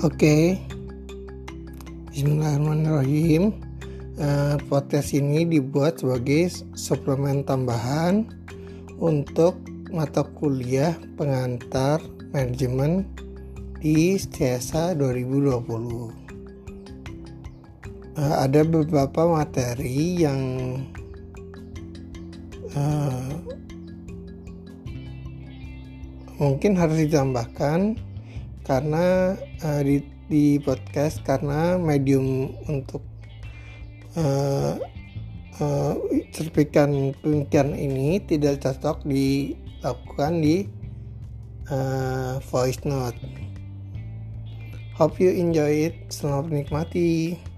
Oke, Bismillahirrahmanirrahim. Uh, podcast ini dibuat sebagai suplemen tambahan untuk mata kuliah pengantar manajemen di STIASA 2020. Uh, ada beberapa materi yang uh, mungkin harus ditambahkan karena uh, di, di podcast karena medium untuk uh, uh, serpikan pemikiran ini tidak cocok dilakukan di uh, voice note. Hope you enjoy it. Selamat menikmati.